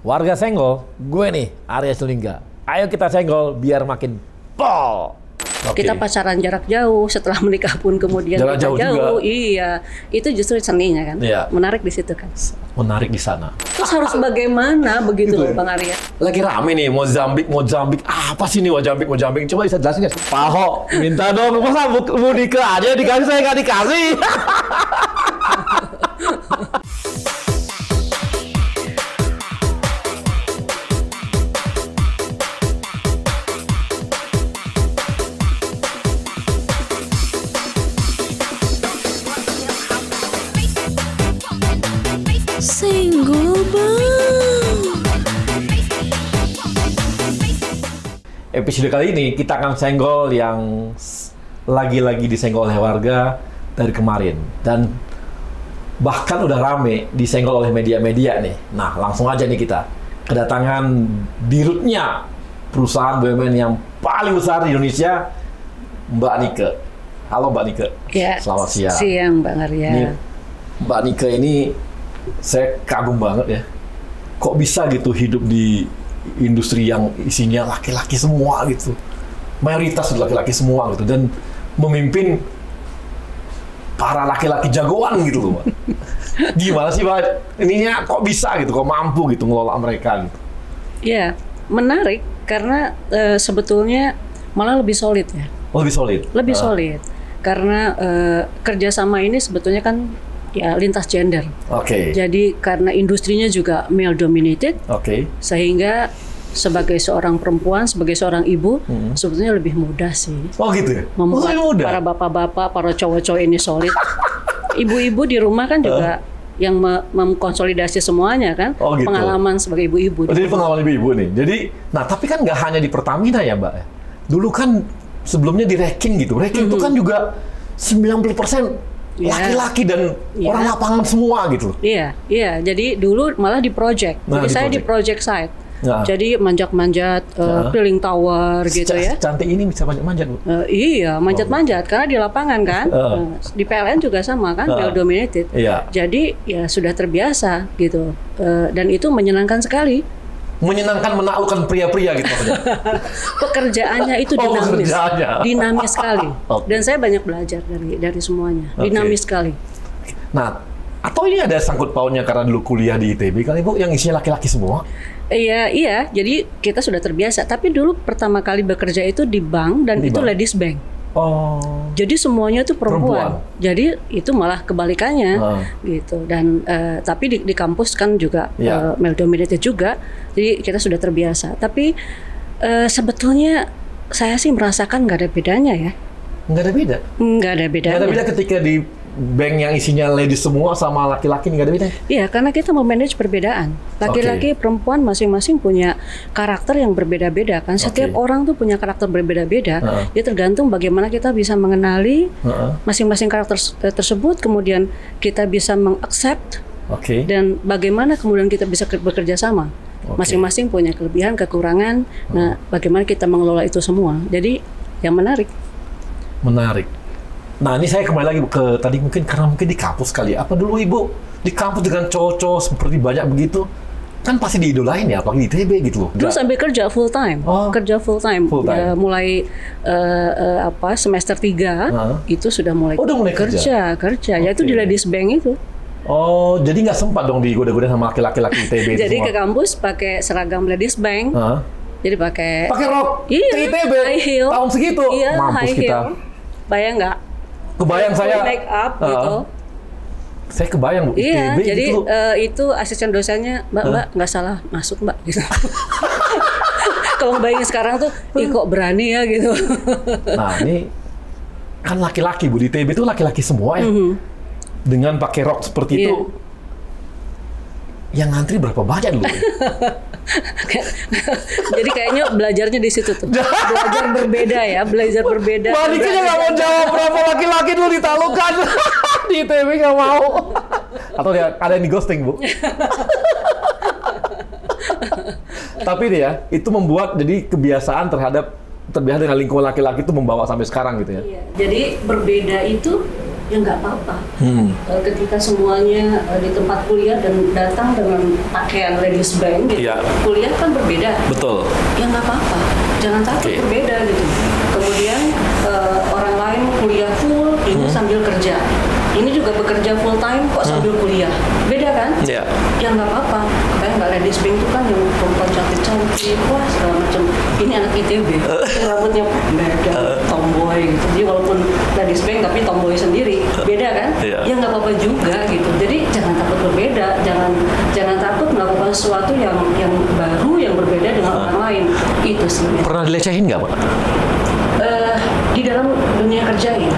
Warga senggol, gue nih Arya Sulingga. Ayo kita senggol biar makin pol. Oke. Kita pacaran jarak jauh, setelah menikah pun kemudian Jarak kita jauh juga. Iya, itu justru seninya kan. Iya. Menarik di situ kan. menarik di sana. Terus harus bagaimana begitu Gitu loh ya. Bang Arya? Lagi rame nih Mozambik, Mozambik. Apa sih nih Mozambik, Mozambik? Coba bisa jelasin nggak? Pak Ho, minta dong. Masa mau nikah aja dikasih saya nggak dikasih? Episode kali ini kita akan senggol yang lagi-lagi disenggol oleh warga dari kemarin dan bahkan udah rame disenggol oleh media-media nih. Nah, langsung aja nih kita kedatangan dirutnya perusahaan BUMN yang paling besar di Indonesia, Mbak Nike. Halo Mbak Nike. Ya. Selamat siang. Siang Bang Arya. Ini Mbak Nike ini saya kagum banget ya. Kok bisa gitu hidup di industri yang isinya laki-laki semua gitu. Mayoritas itu laki-laki semua gitu dan memimpin para laki-laki jagoan gitu loh. Gimana sih, Mbak? Ininya kok bisa gitu, kok mampu gitu ngelola mereka gitu. Ya, menarik karena eh, sebetulnya malah lebih solid ya. Oh, lebih solid. Lebih Ah, solid. Karena eh, kerjasama ini sebetulnya kan ya lintas gender. Oke. Jadi karena industrinya juga male dominated Oke. sehingga sebagai seorang perempuan, sebagai seorang ibu, sebetulnya lebih mudah sih Oh gitu ya? membuat Maksudnya mudah? para bapak-bapak, para cowok-cowok ini solid. Ibu-ibu di rumah kan juga yang me- mengkonsolidasi semuanya kan, Oh, gitu. pengalaman sebagai ibu-ibu. Oh, jadi pengalaman ibu-ibu nih. Jadi, nah tapi kan nggak hanya di Pertamina ya Mbak. Dulu kan sebelumnya di Reking gitu. Reking itu kan juga 90% Iya. Laki-laki dan Iya. orang lapangan semua gitu. Iya, iya. Jadi dulu malah di project. Nah, Jadi di saya di project. project side. Nah. Jadi manjat-manjat uh, Nah. peeling tower gitu Ca- ya. Cantik ini bisa banyak manjat Bu. Eh, iya, manjat-manjat karena di lapangan kan. Heeh. Eh, di PLN juga sama kan, male dominated. Iya. Jadi ya sudah terbiasa gitu. Eh, dan itu menyenangkan sekali. Menyenangkan menaklukkan pria-pria gitu maksudnya. Pekerjaannya itu Oh, dinamis. pekerjaannya. Dinamis sekali. Oke. Dan saya banyak belajar dari dari semuanya. Oke. Dinamis sekali. nah, atau ini ada sangkut pautnya karena dulu kuliah di ITB kali Bu yang isinya laki-laki semua? Iya, iya. Jadi kita sudah terbiasa. Tapi dulu pertama kali bekerja itu di bank dan Di itu bank. ladies bank. Oh. Jadi semuanya itu perempuan. Perempuan. Jadi itu malah kebalikannya Ah. gitu. Dan eh, tapi di, di kampus kan juga Ya. eh, male dominated juga. Jadi kita sudah terbiasa. Tapi eh, sebetulnya saya sih merasakan nggak ada bedanya ya. Nggak ada beda. Nggak ada bedanya. Nggak ada beda ketika di bank yang isinya ladies semua sama laki-laki nggak ada beda. Iya, karena kita memanage perbedaan. Laki-laki, perempuan masing-masing punya karakter yang berbeda-beda kan. Setiap Oke. orang tuh punya karakter berbeda-beda. Heeh. Dia tergantung bagaimana kita bisa mengenali Heeh. masing-masing karakter eh, tersebut, kemudian kita bisa mengaccept Oke. dan bagaimana kemudian kita bisa ke- bekerja sama. Oke. Masing-masing punya kelebihan, kekurangan. Nah, bagaimana kita mengelola itu semua. Jadi yang menarik. Menarik. Nah ini saya kembali lagi ke tadi mungkin karena mungkin di kampus kali ya. Apa dulu ibu di kampus dengan cowok-cowok seperti banyak begitu kan pasti diidolain ya apalagi di ITB gitu loh. Dulu sampai kerja full time, Oh. kerja full time. Full time. Ya, mulai eh, eh, apa semester 3 Heeh. itu sudah mulai, Oh, udah mulai kerja? kerja, yaitu di ladies bank itu. Oh jadi nggak sempat dong digoda-goda sama laki-laki laki ITB itu Jadi semua. ke kampus pakai seragam ladies bank, Hah? jadi pakai Pakai rok Iya, ke ITB high heel. tahun segitu. Iya, Mampus high kita. Bayang nggak? Kebayang saya. make up Heeh. gitu. Saya kebayang bu Iya, ITB jadi gitu eh, itu asisten dosennya, Mbak, Mbak nggak salah masuk Mbak gitu. Kalau ngebayangin sekarang tuh, ih kok berani ya gitu. Nah ini kan laki-laki bu di ITB itu laki-laki semua ya. Mhm. Dengan pakai rok seperti itu. Yang ngantri berapa banyak dulu? Jadi kayaknya belajarnya di situ tuh. Belajar berbeda ya, belajar berbeda. Baliknya nggak mau jawab berapa laki-laki dulu ditalukan di ITB nggak mau. Atau dia ada yang di ghosting bu? Tapi dia ya, itu membuat jadi kebiasaan terhadap terbiasa dengan lingkungan laki-laki itu membawa sampai sekarang gitu ya. Iya, Jadi berbeda itu ya nggak apa-apa. Hmm. Eh, ketika semuanya eh, di tempat kuliah dan datang dengan pakaian ladies band gitu, Iya. kuliah kan berbeda. Betul. Ya nggak apa-apa, jangan takut Oke. berbeda gitu. Kemudian eh, orang lain kuliah full, ini Hmm. sambil kerja. Ini juga bekerja full time kok sambil kuliah, beda kan? Iya. Ya nggak apa-apa, kayak nggak ladies band itu kan yang perempuan cantik-cantik, wah segala macam. Ini anak ITB, rambutnya pendek, dan tomboy gitu. Jadi walaupun ladies band tapi tomboy sendiri, beda kan? Iya. Ya nggak apa-apa juga gitu. Jadi jangan takut berbeda, jangan jangan takut melakukan sesuatu yang yang baru, yang berbeda dengan orang lain. Itu sih. Pernah dilecehin nggak, Pak? Eh, di dalam dunia kerja ya,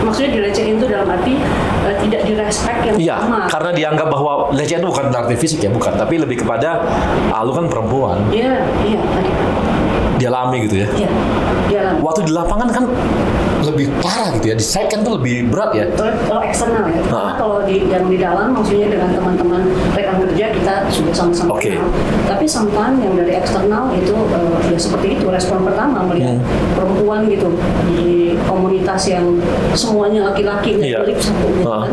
maksudnya dilecehin itu dalam arti eh, tidak direspek yang Iya, sama. karena dianggap bahwa pelecehan itu bukan berarti fisik ya, bukan, tapi lebih kepada ah, lu kan perempuan, Iya, iya, tadi. Dialami gitu ya. Iya, di dalam. Waktu di lapangan kan lebih parah gitu ya, di second tuh lebih berat ya. Kalau, eksternal ya, karena Ah. kalau di yang di dalam maksudnya dengan teman-teman rekan kerja kita sudah sama-sama Oke. kenal. Tapi sometimes yang dari eksternal itu eh, ya seperti itu respon pertama melihat Hmm. perempuan gitu di komunitas yang semuanya laki-laki Iya. lip satu gitu Ah. kan.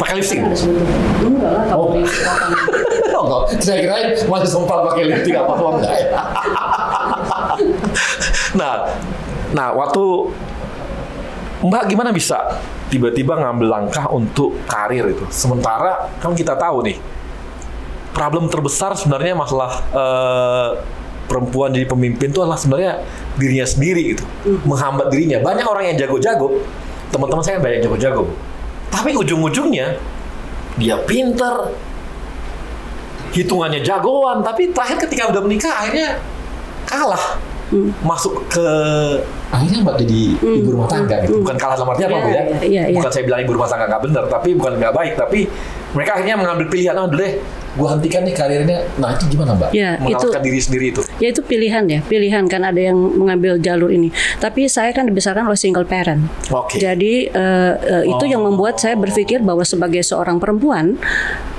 Pakai lipstick? Ada sebetulnya. Enggak lah kalau Oh. di lapangan. Oh, enggak. Saya kira masih sempat pakai lipstick apa apa enggak ya. nah, nah waktu Mbak gimana bisa tiba-tiba ngambil langkah untuk karir itu? Sementara kan kita tahu nih, problem terbesar sebenarnya masalah eh, perempuan jadi pemimpin itu adalah sebenarnya dirinya sendiri gitu, menghambat dirinya. Banyak orang yang jago-jago, teman-teman saya banyak jago-jago, tapi ujung-ujungnya dia pinter, hitungannya jagoan, tapi terakhir ketika udah menikah akhirnya kalah. Masuk ke akhirnya mbak jadi ibu rumah tangga gitu. Bukan kalah dalam artinya apa Iya, bu ya? iya, iya, iya. Bukan saya bilang ibu rumah tangga nggak benar, tapi bukan nggak baik, tapi mereka akhirnya mengambil pilihan, oh deh, gua hentikan nih karirnya. Nah itu gimana mbak? Ya, Mengalahkan diri sendiri itu. Ya itu pilihan ya, pilihan kan ada yang mengambil jalur ini. Tapi saya kan dibesarkan oleh single parent. Oke. Jadi eh, eh, itu yang membuat saya berpikir bahwa sebagai seorang perempuan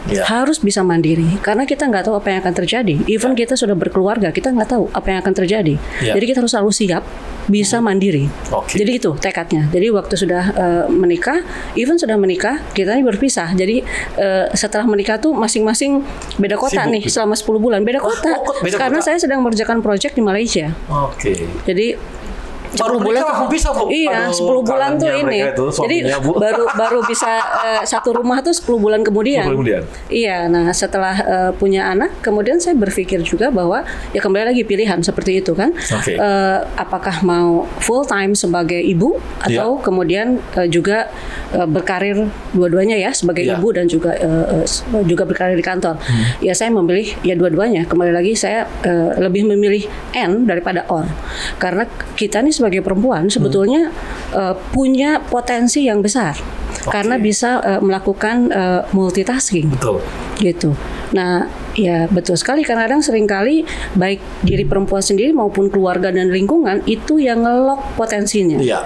Ya. harus bisa mandiri karena kita nggak tahu apa yang akan terjadi. Even kita sudah berkeluarga, kita nggak tahu apa yang akan terjadi. Ya. Jadi kita harus selalu siap bisa mandiri. Oke. Jadi itu tekadnya. Jadi waktu sudah eh, menikah, even sudah menikah, kita ini berpisah. Jadi eh, setelah menikah tuh masing-masing beda kota Sibuk nih gitu. selama 10 bulan. Beda kota. oh, kok beda karena kota? saya sedang mengerjakan proyek di Malaysia. Oke. Jadi Baru 10 menikah langsung pisah, Bu? Iya, Aduh, 10 bulan tuh ini. itu, Jadi Bu. baru baru bisa eh, satu rumah tuh 10 bulan kemudian. 10 bulan kemudian. Iya, nah setelah eh, punya anak, kemudian saya berpikir juga bahwa ya kembali lagi pilihan seperti itu kan. Oke. Eh, apakah mau full time sebagai ibu atau Iya. kemudian eh, juga eh, berkarir dua-duanya ya sebagai Iya. ibu dan juga eh, juga berkarir di kantor. Hmm. Ya saya memilih ya dua-duanya. Kembali lagi saya eh, lebih memilih N daripada OR. Karena kita nih sebagai perempuan Hmm. sebetulnya eh, punya potensi yang besar. Karena bisa eh, melakukan eh, multitasking Betul. gitu. Nah, ya betul sekali kadang-kadang sering kali baik diri perempuan sendiri maupun keluarga dan lingkungan itu yang ngelok potensinya. Iya.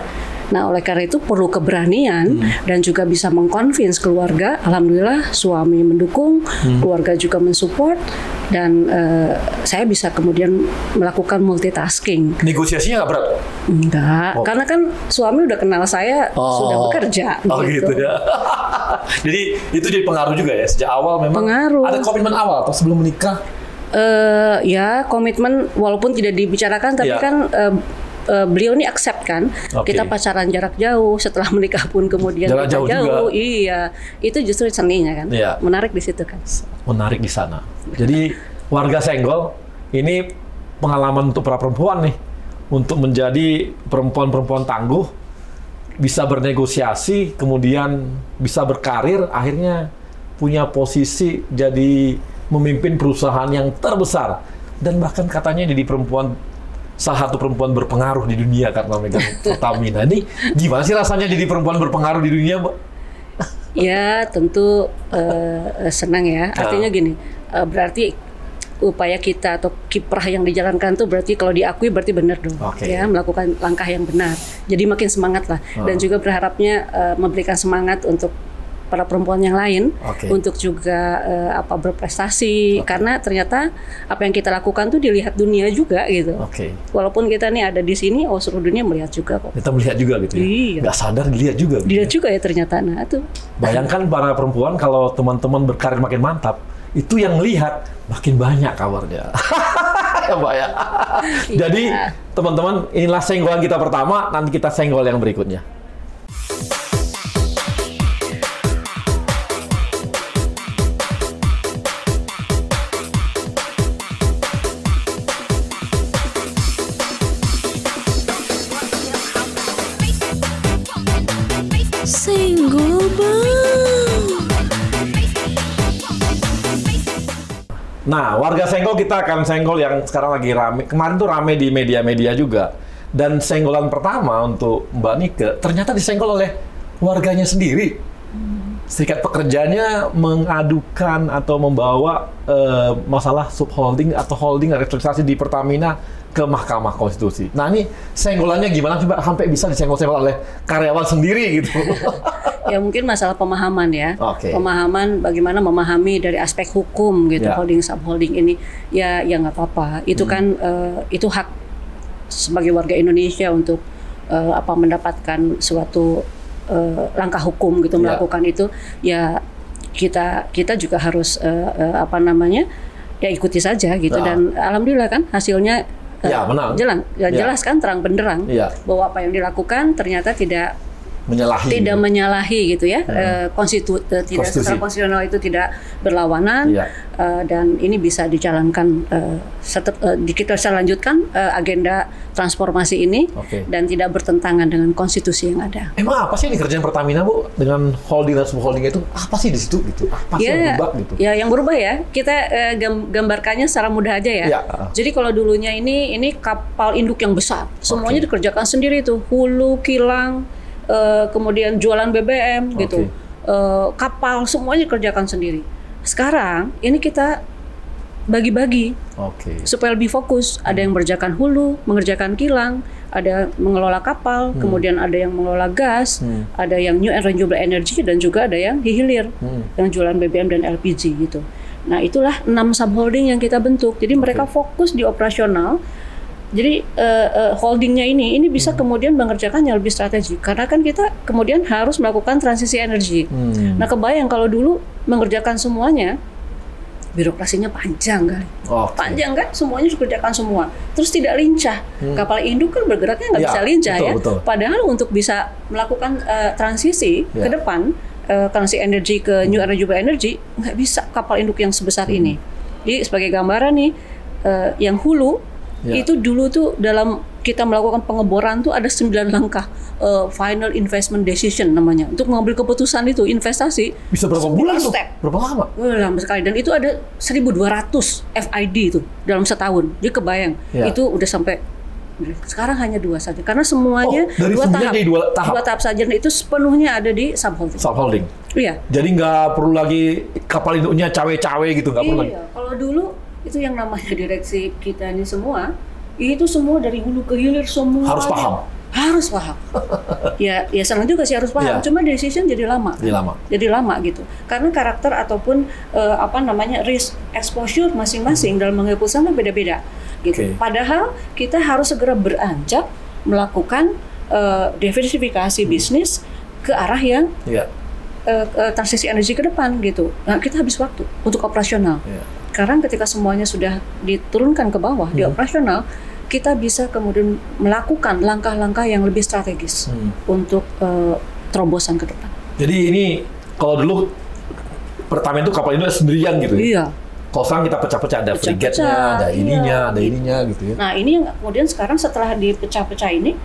Nah, oleh karena itu perlu keberanian dan juga bisa mengconvince keluarga. Alhamdulillah suami mendukung, keluarga juga mensupport dan eh, saya bisa kemudian melakukan multitasking. Negosiasinya nggak berat? Enggak, Oh. karena kan suami udah kenal saya sudah bekerja. Oh gitu, ya. jadi itu jadi pengaruh juga ya sejak awal memang. Pengaruh. Ada komitmen awal atau sebelum menikah? eh ya komitmen walaupun tidak dibicarakan tapi Iya. kan eh, eh, beliau ini accept kan Oke. kita pacaran jarak jauh setelah menikah pun kemudian Jarak kita jauh juga. iya itu justru seninya kan Iya. menarik di situ kan Menarik di sana. Jadi warga Senggol ini pengalaman untuk para perempuan nih untuk menjadi perempuan-perempuan tangguh bisa bernegosiasi kemudian bisa berkarir akhirnya punya posisi jadi memimpin perusahaan yang terbesar dan bahkan katanya jadi perempuan salah satu perempuan berpengaruh di dunia karena megang Pertamina. Ini gimana sih rasanya jadi perempuan berpengaruh di dunia mbak? ya tentu eh, senang ya. Artinya gini eh, berarti upaya kita atau kiprah yang dijalankan tuh berarti kalau diakui berarti benar dong Oke. ya melakukan langkah yang benar. Jadi makin semangat lah. Dan juga berharapnya eh, memberikan semangat untuk para perempuan yang lain Oke. untuk juga eh, apa berprestasi karena ternyata apa yang kita lakukan tuh dilihat dunia juga gitu. Oke. Walaupun kita nih ada di sini, oh seluruh dunia melihat juga kok. Kita melihat juga gitu ya. Iya. Nggak sadar dilihat juga. gitu Dilihat ya. juga ya ternyata. Nah itu Bayangkan para perempuan kalau teman-teman berkarir makin mantap, itu yang melihat makin banyak kabarnya. ya Mbak ya. Jadi teman-teman inilah senggolan kita pertama, nanti kita senggol yang berikutnya. Nah, warga senggol kita akan senggol yang sekarang lagi rame. Kemarin tuh rame di media-media juga. Dan senggolan pertama untuk Mbak Nike ternyata disenggol oleh warganya sendiri. Serikat pekerjanya mengadukan atau membawa eh, masalah subholding atau holding restrukturisasi di Pertamina ke Mahkamah Konstitusi. Nah ini senggolannya gimana sih Mbak? Sampai bisa disenggol-senggol oleh karyawan sendiri gitu. ya mungkin masalah pemahaman ya. Oke. Pemahaman bagaimana memahami dari aspek hukum gitu Ya. holding subholding ini ya ya nggak apa-apa. Itu Hmm. kan eh, itu hak sebagai warga Indonesia untuk eh, apa mendapatkan suatu eh, langkah hukum gitu Ya. melakukan itu ya kita kita juga harus eh, eh, apa namanya ya ikuti saja gitu Ya. dan alhamdulillah kan hasilnya Ya, menang. jelas ya, Ya. jelas kan terang benderang Ya. bahwa apa yang dilakukan ternyata tidak Menyalahi. tidak menyalahi gitu ya eh, konstitu eh, tidak Konstitusi. secara konstitusional itu tidak berlawanan Iya. eh, dan ini bisa dijalankan setet- eh, di- kita bisa lanjutkan eh, agenda transformasi ini Oke. dan tidak bertentangan dengan konstitusi yang ada. Emang apa sih ini kerjaan Pertamina Bu dengan holding dan subholding itu apa sih di situ gitu? Apa sih yang berubah gitu? ya yang berubah ya. Kita gam- gambarkannya secara mudah aja ya. Ya. Jadi kalau dulunya ini ini kapal induk yang besar, semuanya Oke. dikerjakan sendiri tuh, hulu, kilang, eh, kemudian jualan BBM gitu, Oke. Eh, kapal semuanya dikerjakan sendiri. Sekarang ini kita bagi-bagi Oke. supaya lebih fokus. Ada yang mengerjakan hulu, mengerjakan kilang, ada mengelola kapal, kemudian ada yang mengelola gas, Hmm. ada yang new and renewable energy dan juga ada yang hilir, Hmm. yang jualan BBM dan LPG gitu. Nah itulah enam subholding yang kita bentuk. Jadi mereka fokus di operasional. Jadi eh, eh, holdingnya ini ini bisa kemudian mengerjakan yang lebih strategi karena kan kita kemudian harus melakukan transisi energi. Hmm. Nah kebayang kalau dulu mengerjakan semuanya birokrasinya panjang kali Oke. panjang kan semuanya dikerjakan semua terus tidak lincah kapal induk kan bergeraknya nggak Ya, bisa lincah betul, ya betul. padahal untuk bisa melakukan eh, transisi Ya. ke depan eh, transisi energi ke new renewable energy nggak bisa kapal induk yang sebesar Hmm. ini jadi sebagai gambaran nih eh, yang hulu Ya. itu dulu tuh dalam kita melakukan pengeboran tuh ada 9 langkah eh, final investment decision namanya untuk mengambil keputusan itu investasi Bisa berapa sembilan bulan tuh? step. Berapa lama? Lama sekali dan itu ada 1200 FID itu dalam setahun. Jadi kebayang Ya. itu udah sampai sekarang hanya dua saja karena semuanya Oh, dari dua sembilan tahap. dua tahap. Dua tahap saja dan itu sepenuhnya ada di subholding. Subholding. Iya. Jadi nggak perlu lagi kapal induknya cawe-cawe gitu nggak perlu lagi. Iya, kalau dulu itu yang namanya direksi kita ini semua itu semua dari hulu ke hilir semua Harus paham. harus paham ya ya senang juga sih harus paham Iya. cuma decision jadi lama Jadi lama. jadi lama gitu karena karakter ataupun eh, apa namanya risk exposure masing-masing dalam mengambil keputusan beda-beda gitu Oke. padahal kita harus segera beranjak melakukan eh, diversifikasi bisnis ke arah yang Iya. eh, eh, transisi energi ke depan gitu nah kita habis waktu untuk operasional Iya. Sekarang ketika semuanya sudah diturunkan ke bawah di Hmm. operasional kita bisa kemudian melakukan langkah-langkah yang lebih strategis Hmm. untuk eh, terobosan ke depan Jadi ini kalau dulu Pertamina itu kapal induk sendirian gitu ya. iya Kalau sekarang kita pecah-pecah ada Pecah-pecah, frigatnya, ada iya. ininya, ada ininya gitu ya. Nah ini yang kemudian sekarang setelah dipecah-pecah ini,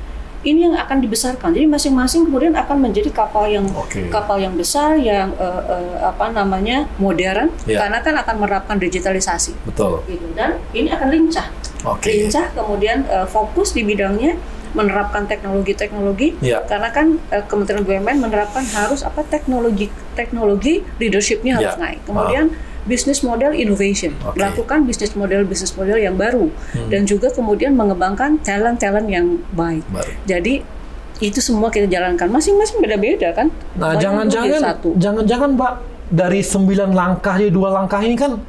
ini yang akan dibesarkan. Jadi masing-masing kemudian akan menjadi kapal yang Oke. kapal yang besar, yang eh, eh, apa namanya modern, Ya. karena kan akan menerapkan digitalisasi. Betul. Gitu. Dan ini akan lincah, Oke. lincah kemudian eh, fokus di bidangnya menerapkan teknologi-teknologi. Iya. Karena kan eh, Kementerian BUMN menerapkan harus apa teknologi teknologi leadershipnya harus Ya. naik. Kemudian bisnis model innovation, Oke. melakukan bisnis model bisnis model yang baru Hmm. dan juga kemudian mengembangkan talent-talent yang baik. Baru. Jadi Itu semua kita jalankan. Masing-masing beda-beda kan. Nah, jangan-jangan jangan-jangan Mbak dari sembilan langkah jadi dua langkah ini kan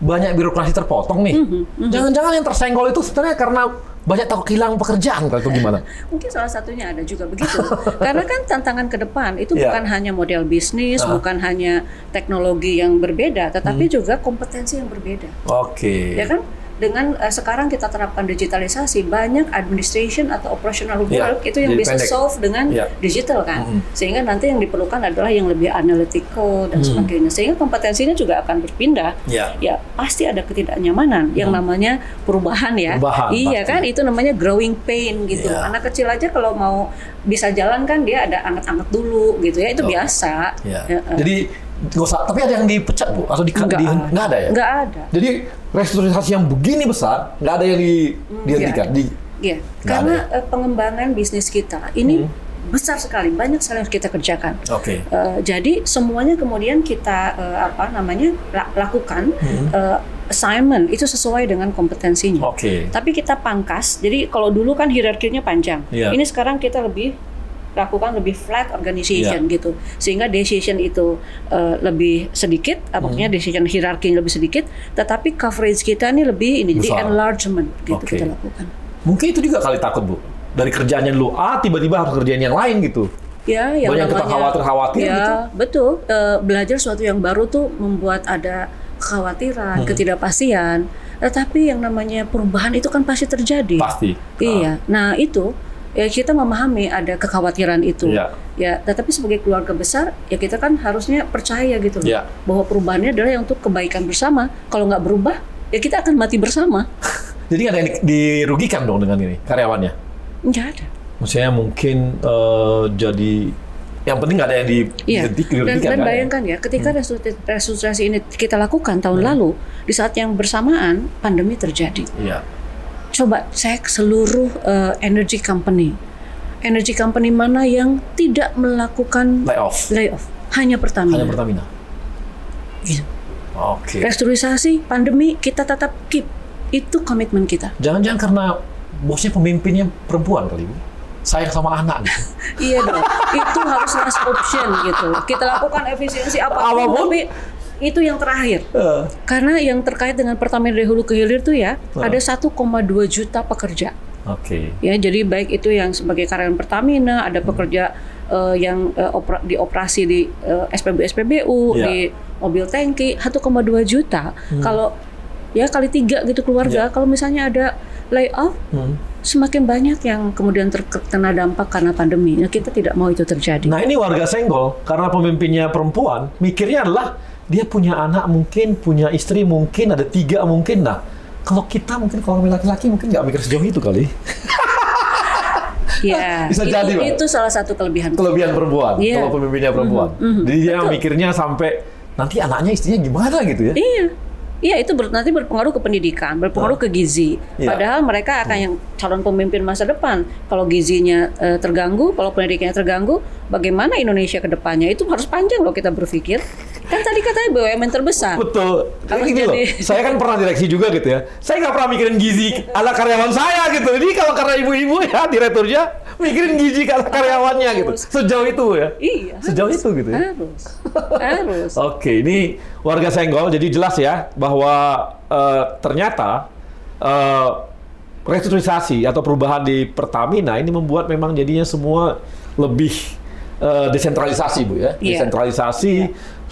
banyak birokrasi terpotong nih. Mhm, Jangan-jangan yang tersenggol itu sebenarnya karena banyak takut kehilangan pekerjaan kalau itu gimana? Mungkin salah satunya ada juga begitu. Karena kan tantangan ke depan itu Iya. bukan hanya model bisnis, Ah. bukan hanya teknologi yang berbeda, tetapi Hmm. juga kompetensi yang berbeda. Oke. Ya kan? Dengan eh, sekarang kita terapkan digitalisasi, banyak administration atau operational Iya, work itu yang jadi bisa pendek. solve dengan Iya. digital kan. Mm-mm. Sehingga nanti yang diperlukan adalah yang lebih analytical dan Hmm. sebagainya. Sehingga kompetensinya juga akan berpindah. Ya. Ya, pasti ada ketidaknyamanan yang namanya perubahan ya. Hmm. Perubahan, iya pasti. kan? Itu namanya growing pain gitu. Iya. Anak kecil aja kalau mau bisa jalan kan dia ada anget-anget dulu gitu ya. Itu Oh. biasa. Ya. Ya, eh. Jadi usah. Tapi ada yang dipecat bu atau di, Nggak di- ada. nggak ada ya? Nggak ada. Jadi restrukturisasi yang begini besar nggak ada yang di, dihentikan. Nggak Di, Iya, karena ada eh, pengembangan bisnis kita ini Hmm. besar sekali, banyak sekali yang kita kerjakan. Oke. Eh, jadi semuanya kemudian kita eh, apa namanya la- lakukan Hmm. eh, assignment itu sesuai dengan kompetensinya. Oke. Tapi kita pangkas. Jadi kalau dulu kan hierarkinya panjang. Iya. Ini sekarang kita lebih lakukan lebih flat organization Iya. gitu. Sehingga decision itu eh, lebih sedikit, Hmm. maksudnya decision hierarki lebih sedikit, tetapi coverage kita ini lebih ini jadi Besar. enlargement gitu Oke. kita lakukan. Mungkin itu juga kali takut bu. Dari kerjaannya dulu A tiba-tiba harus kerjain yang lain gitu. Ya, yang Banyak kita namanya khawatir-khawatir ya, gitu. betul. Eh, belajar sesuatu yang baru tuh membuat ada kekhawatiran, Hmm. ketidakpastian. Tetapi yang namanya perubahan itu kan pasti terjadi. Pasti. Iya. Nah, itu ya kita memahami ada kekhawatiran itu. Iya. Ya, tetapi sebagai keluarga besar ya kita kan harusnya percaya gitu loh, Iya. bahwa perubahannya adalah yang untuk kebaikan bersama. Kalau nggak berubah, ya kita akan mati bersama. Jadi nggak ada yang di- dirugikan dong dengan ini karyawannya. Nggak ada. Maksudnya mungkin eh, jadi yang penting nggak ada yang di Iya. Dan, dan bayangkan ya, ketika Hmm. restruktur- restrukturasi ini kita lakukan tahun lalu, di saat yang bersamaan pandemi terjadi. Iya. Coba cek seluruh eh, energy company, energy company mana yang tidak melakukan Layoff. layoff, hanya Pertamina. Hanya Pertamina. Gitu. Oke. Restrukturisasi, pandemi kita tetap keep. Itu komitmen kita. Jangan-jangan karena bosnya pemimpinnya perempuan kali bu. Sayang sama anak gitu. iya dong. itu harus last option gitu. Kita lakukan efisiensi apa pun, Apa pun. tapi itu yang terakhir. Eh, Karena yang terkait dengan Pertamina dari hulu ke hilir tuh ya, Ah. ada 1,2 juta pekerja. Oke. Ya, jadi baik itu yang sebagai karyawan Pertamina, ada pekerja eh, yang eh, opera- dioperasi di eh, SPBU SPBU, Iya. di mobil tangki 1,2 juta. Hmm. Kalau ya kali tiga gitu keluarga, kalau misalnya ada layoff, Hmm. semakin banyak yang kemudian terkena dampak karena pandemi. Nah, kita tidak mau itu terjadi. Nah ini warga senggol karena pemimpinnya perempuan mikirnya adalah dia punya anak mungkin punya istri mungkin ada tiga mungkin nah kalau kita mungkin kalau laki-laki mungkin nggak mikir sejauh itu kali ya, Bisa itu, jadi, Pak. itu salah satu kelebihan. kelebihan perempuan Iya. kalau pemimpinnya perempuan Mhm, jadi dia mikirnya sampai nanti anaknya istrinya gimana gitu ya Iya. Iya itu ber- nanti berpengaruh ke pendidikan, berpengaruh ke gizi. Iya. Padahal mereka akan yang calon pemimpin masa depan. Kalau gizinya eh, terganggu, kalau pendidikannya terganggu, bagaimana Indonesia ke depannya? Itu harus panjang loh kita berpikir. Kan tadi katanya BUMN terbesar. Betul. Kalau Ini gini loh, saya kan pernah direksi juga gitu ya. Saya nggak pernah mikirin gizi ala karyawan saya gitu. Jadi kalau karena ibu-ibu ya direkturnya mikirin gizi ala karyawannya gitu. Sejauh itu ya. Iya. Sejauh harus. itu gitu ya. Harus. harus. Oke, ini warga Senggol jadi jelas ya bahwa eh, ternyata eh, restrukturisasi atau perubahan di Pertamina ini membuat memang jadinya semua lebih eh, desentralisasi bu ya, Iya. desentralisasi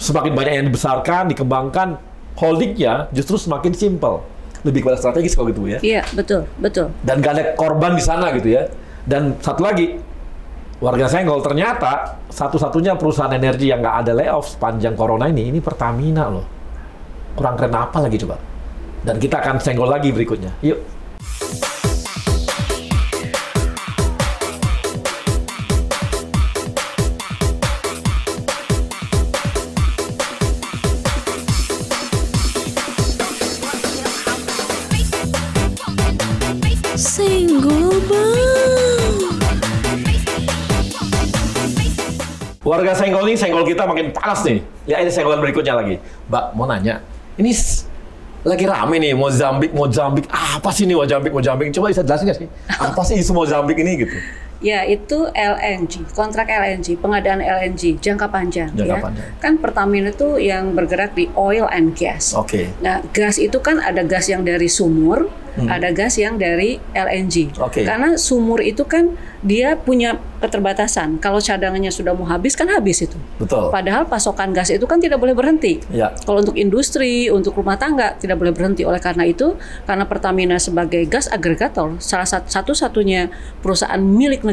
semakin banyak yang dibesarkan, dikembangkan, holdingnya justru semakin simpel, lebih kepada strategis kalau gitu ya. Iya, betul, betul. Dan gak ada korban di sana gitu ya. Dan satu lagi, warga Senggol ternyata satu-satunya perusahaan energi yang nggak ada layoff sepanjang corona ini, ini Pertamina loh. Kurang keren apa lagi coba? Dan kita akan senggol lagi berikutnya. Yuk. Warga Senggol ini, senggol kita makin panas nih. Ya ini senggolan berikutnya lagi. Mbak, mau nanya. Ini lagi rame nih Mozambik, Mozambik. Apa sih ini Mozambik, Mozambik? Coba bisa jelasin nggak sih? Apa sih isu Mozambik ini gitu? Ya, itu LNG, kontrak LNG, pengadaan LNG jangka panjang. Jangka ya. panjang. Kan Pertamina itu yang bergerak di oil and gas. Oke. Nah, gas itu kan ada gas yang dari sumur, ada gas yang dari LNG. Hmm. Oke. Karena sumur itu kan dia punya keterbatasan. Kalau cadangannya sudah mau habis kan habis itu. Betul. Padahal pasokan gas itu kan tidak boleh berhenti. Ya. Kalau untuk industri, untuk rumah tangga tidak boleh berhenti. Oleh karena itu, karena Pertamina sebagai gas agregator, salah sat- satu-satunya perusahaan milik negara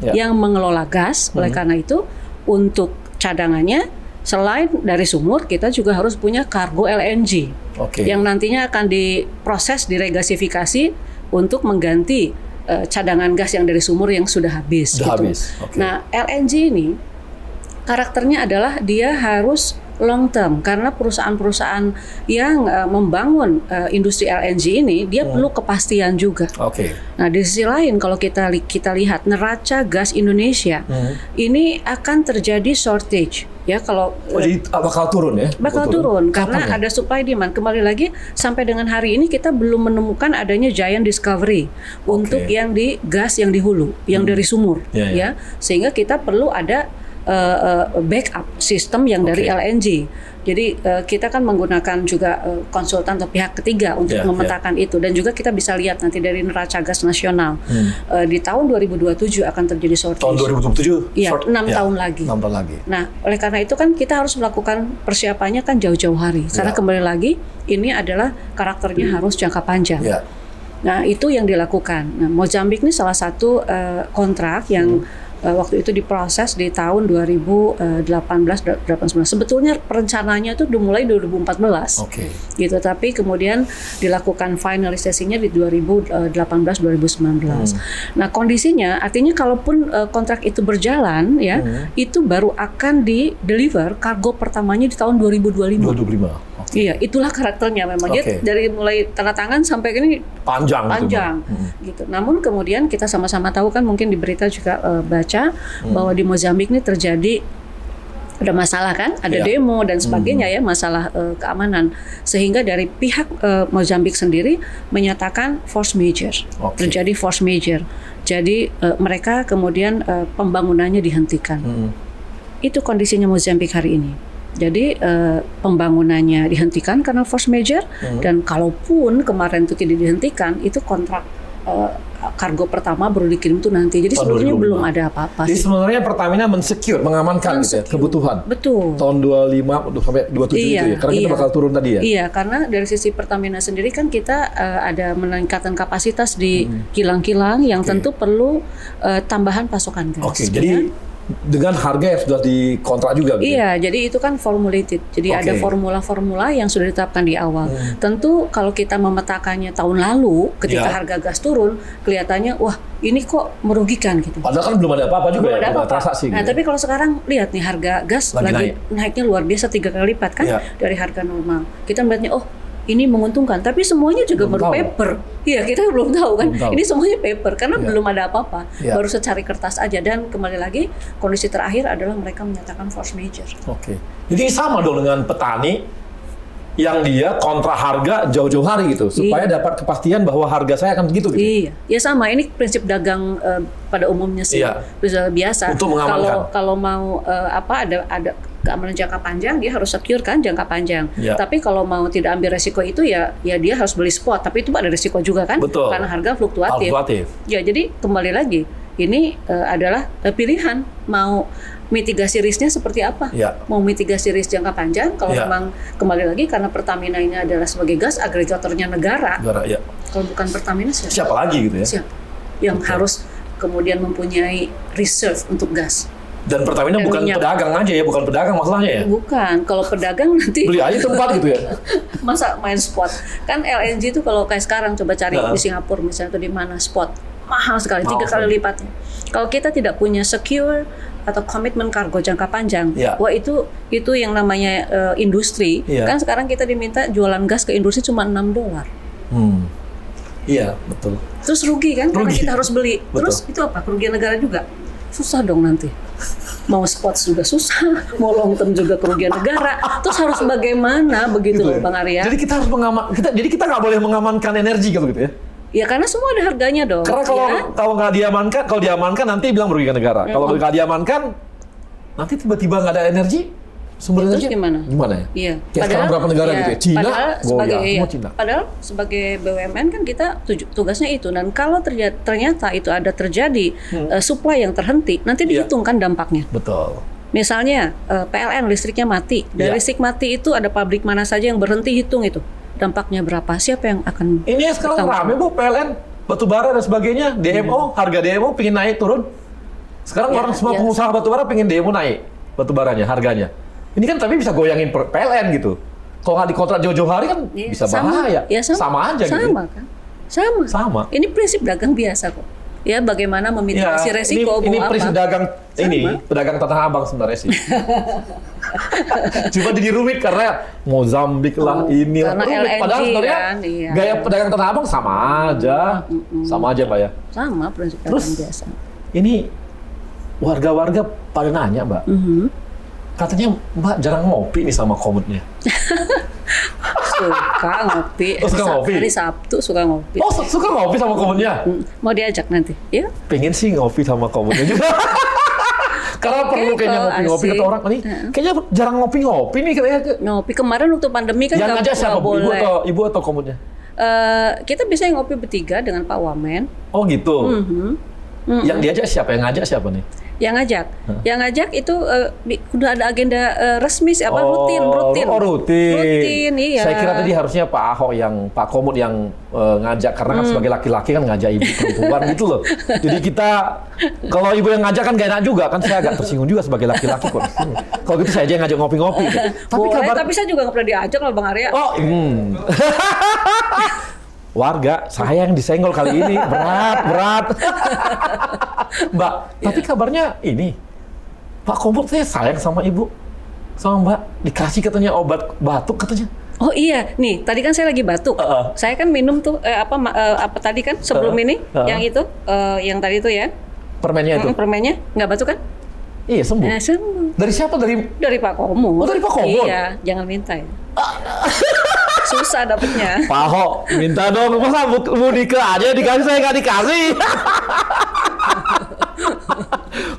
Ya. yang mengelola gas. Oleh karena itu, untuk cadangannya selain dari sumur, kita juga harus punya kargo LNG Oke. yang nantinya akan diproses, diregasifikasi untuk mengganti eh, cadangan gas yang dari sumur yang sudah habis. Sudah gitu. habis, oke. Nah, LNG ini karakternya adalah dia harus long term karena perusahaan-perusahaan yang eh, membangun eh, industri LNG ini dia Hmm. perlu kepastian juga. Oke. Nah, di sisi lain kalau kita li- kita lihat neraca gas Indonesia Hmm. ini akan terjadi shortage ya kalau Oh, jadi bakal turun ya? bakal turun karena Kapan ya? ada supply demand. Kembali lagi sampai dengan hari ini kita belum menemukan adanya giant discovery untuk yang di gas yang di hulu, yang dari sumur, Hmm. Ya, ya. ya. Sehingga kita perlu ada uh, uh, backup sistem yang dari Oke. LNG. Jadi uh, kita kan menggunakan juga uh, konsultan atau pihak ketiga untuk Ya, memetakan itu dan juga kita bisa lihat nanti dari neraca gas nasional Uh, di tahun 2027 akan terjadi shortage. Hmm. Tahun 2027? Iya, enam ya, tahun lagi. enam tahun lagi. Nah, oleh karena itu kan kita harus melakukan persiapannya kan jauh-jauh hari. Karena Ya. kembali lagi ini adalah karakternya harus jangka panjang. Ya. Nah, itu yang dilakukan. Nah, Mozambik ini salah satu eh, kontrak yang Hmm. Eh, waktu itu diproses di tahun 2018 2019. Sebetulnya perencanaannya itu dimulai 2014 Oke. gitu tapi kemudian dilakukan finalisasinya di 2018 2019. Nah, kondisinya artinya kalaupun eh, kontrak itu berjalan ya, itu baru akan di deliver kargo pertamanya di tahun 2025. 2025. Iya, itulah karakternya memang dia Oke. dari mulai tanda tangan sampai ini Panjang. panjang Bang. Hmm. gitu. Namun kemudian kita sama-sama tahu kan mungkin di berita juga eh, baca bahwa di Mozambik ini terjadi ada masalah kan, ada Iya. demo dan sebagainya ya masalah eh, keamanan sehingga dari pihak eh, Mozambik sendiri menyatakan force major, Oke. terjadi force major. Jadi eh, mereka kemudian eh, pembangunannya dihentikan. Hmm. Itu kondisinya Mozambik hari ini. Jadi eh, pembangunannya dihentikan karena force major Hmm. dan kalaupun kemarin itu tidak dihentikan, itu kontrak eh, kargo pertama baru dikirim tuh nanti. Jadi Tahun sebenarnya 2025. belum ada apa-apa Jadi sih. sebenarnya Pertamina mensecure, mengamankan gitu ya, kebutuhan. Betul. Tahun 25 sampai 27 Iya, itu ya. Karena kita iya. bakal turun tadi ya. Iya, karena dari sisi Pertamina sendiri kan kita eh, ada meningkatkan kapasitas di Hmm. kilang-kilang yang tentu perlu eh, tambahan pasokan gas. Oke, gitu jadi kan. Dengan harga yang sudah dikontrak juga gitu. ya? Iya, jadi itu kan formulated. Jadi Oke. ada formula-formula yang sudah ditetapkan di awal. Tentu kalau kita memetakannya tahun lalu, ketika Hmm. Ya. harga gas turun, kelihatannya wah ini kok merugikan gitu. Padahal kan belum ada apa-apa juga Belum ya, ada apa-apa. transaksi Nah, gitu. tapi kalau sekarang lihat nih harga gas Lagi lagi, naik. naiknya luar biasa tiga kali lipat kan Iya. dari harga normal. Kita melihatnya oh ini menguntungkan, tapi semuanya juga Belum baru tahu. paper. Iya, kita belum tahu kan. Belum tahu. Ini semuanya paper karena Iya. belum ada apa-apa. Iya. Baru secari kertas aja dan kembali lagi kondisi terakhir adalah mereka menyatakan force major. Oke. Jadi sama dong dengan petani yang dia kontra harga jauh-jauh hari gitu supaya dapat kepastian bahwa harga saya akan begitu gitu. Iya, ya sama. Ini prinsip dagang eh, pada umumnya sih, Iya. biasa. Untuk mengamankan. Kalau kalau mau eh, apa ada ada keamanan jangka panjang, dia harus secure kan jangka panjang. Iya. Tapi kalau mau tidak ambil resiko itu ya ya dia harus beli spot. Tapi itu ada resiko juga kan, Betul. karena harga fluktuatif. Fluktuatif. Ya jadi kembali lagi ini eh, adalah eh, pilihan mau mitigasi risknya seperti apa. Iya. Mau mitigasi risk jangka panjang kalau Iya. memang kembali lagi karena Pertamina ini adalah sebagai gas agregatornya negara. Negara ya. Kalau bukan Pertamina siapa? Siapa lagi gitu ya? siapa yang harus kemudian mempunyai reserve untuk gas. Dan Pertamina Dan bukan minyak. pedagang aja ya, bukan pedagang masalahnya ya. Bukan, kalau pedagang nanti Beli aja tempat gitu ya. masa main spot. Kan LNG itu kalau kayak sekarang coba cari Nah. di Singapura misalnya atau di mana spot mahal sekali, Mahal tiga kali lipatnya. Kalau kita tidak punya secure atau komitmen kargo jangka panjang, Iya. wah itu itu yang namanya eh, industri. Iya. Kan sekarang kita diminta jualan gas ke industri cuma 6 dolar. Hmm. Iya, betul. Terus rugi kan karena Rugi. kita harus beli. Betul. Terus itu apa? Kerugian negara juga. Susah dong nanti. Mau spot juga susah, mau long term juga kerugian negara. Terus harus bagaimana begitu loh ya. Bang Arya? Jadi kita harus mengaman, kita, jadi kita nggak boleh mengamankan energi gitu, gitu ya. Ya karena semua ada harganya dong. Karena kalau ya. kalau nggak diamankan, kalau diamankan nanti bilang merugikan negara. Kalau nggak diamankan, nanti tiba-tiba nggak ada energi, energi gimana? Gimana ya? Iya. Kayak sekarang berapa negara iya, gitu ya? Cina, padahal goyah, sebagai semua iya, Cina. Padahal sebagai BUMN kan kita tuju- tugasnya itu dan kalau terja- ternyata itu ada terjadi eh, supply yang terhenti, nanti Hmm. Iya. dihitungkan dampaknya. Betul. Misalnya eh, PLN listriknya mati, dari Iya. listrik mati itu ada pabrik mana saja yang berhenti hitung itu dampaknya berapa, siapa yang akan Ini yang sekarang rame bu, PLN, batubara dan sebagainya, DMO, harga DMO pingin naik turun. Sekarang Ya, orang semua ya. pengusaha batubara pengen DMO naik, batubaranya, harganya. Ini kan tapi bisa goyangin PLN gitu. Kalau nggak dikontrak jauh-jauh hari kan Iya, bisa sama. bahaya. Ya, sama. aja gitu. Sama kan? Sama. Sama. Ini prinsip dagang biasa kok. Ya bagaimana memitigasi Ya, resiko ini, ini prinsip apa? dagang ini pedagang tanah abang sebenarnya sih. Cuma jadi rumit karena Mozambik lah ini lah. LNG Padahal sebenarnya kan, iya. gaya pedagang tanah abang sama aja, sama aja pak ya. Sama prinsip Terus? dagang biasa. Ini warga-warga pada nanya mbak, Mhm. Katanya mbak jarang ngopi nih sama komutnya. Suka ngopi. Oh, suka ngopi? Hari Sabtu suka ngopi. Oh su- suka ngopi sama komutnya? Hmm, Mau diajak nanti? Ya. Pengen sih ngopi sama komutnya juga. Karena Oke, perlu kayaknya ngopi-ngopi kata orang nih. Kayaknya jarang ngopi-ngopi nih katanya. Ngopi kemarin waktu pandemi kan Yang ngajak siapa? Bu? Ibu boleh. atau ibu atau komutnya? Eh, kita bisa ngopi bertiga dengan Pak Wamen. Oh gitu. Mhm. Yang diajak siapa? Yang ngajak siapa nih? Yang ngajak, yang ngajak itu bi- udah ada agenda eh, resmi sih, apa rutin, rutin. Oh rutin. Rutin, iya. Saya kira tadi harusnya Pak Ahok yang Pak Komut yang eh, ngajak karena kan Hmm. sebagai laki-laki kan ngajak ibu perempuan gitu loh. Jadi kita kalau ibu yang ngajak kan gak enak juga kan saya agak tersinggung juga sebagai laki-laki kok. Kalau gitu saya aja yang ngajak ngopi-ngopi. gitu. Tapi Boleh, kabar tapi saya juga nggak pernah diajak loh Bang Arya. Oh, hmm. Warga, saya yang disenggol kali ini. Berat, berat. Mbak, tapi kabarnya ini. Pak Komut saya sayang sama ibu. Sama Mbak. Dikasih katanya obat batuk katanya. Oh iya, nih tadi kan saya lagi batuk. Heeh. Saya kan minum tuh eh, apa eh, apa tadi kan sebelum Heeh. ini Heeh. yang itu eh, yang tadi itu ya. Permennya itu. Mm, permennya nggak batuk kan? Iya, sembuh. Nah, sembuh. Dari siapa? Dari Dari Pak Komut. Oh, dari Pak Komut? Iya, jangan minta ya. Susah dapetnya. Pak Ahok, minta dong. Masa Bu, Bu Dika aja dikasih, saya nggak dikasih.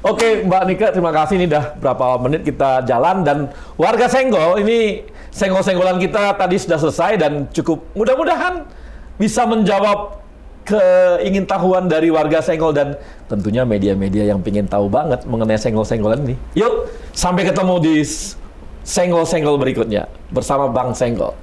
Oke, Mbak Nika, terima kasih. Ini udah berapa menit kita jalan dan warga Senggol ini senggol-senggolan kita tadi sudah selesai dan cukup mudah-mudahan bisa menjawab keingintahuan dari warga Senggol dan tentunya media-media yang ingin tahu banget mengenai senggol-senggolan ini. Yuk, sampai ketemu di senggol-senggol berikutnya bersama Bang Senggol.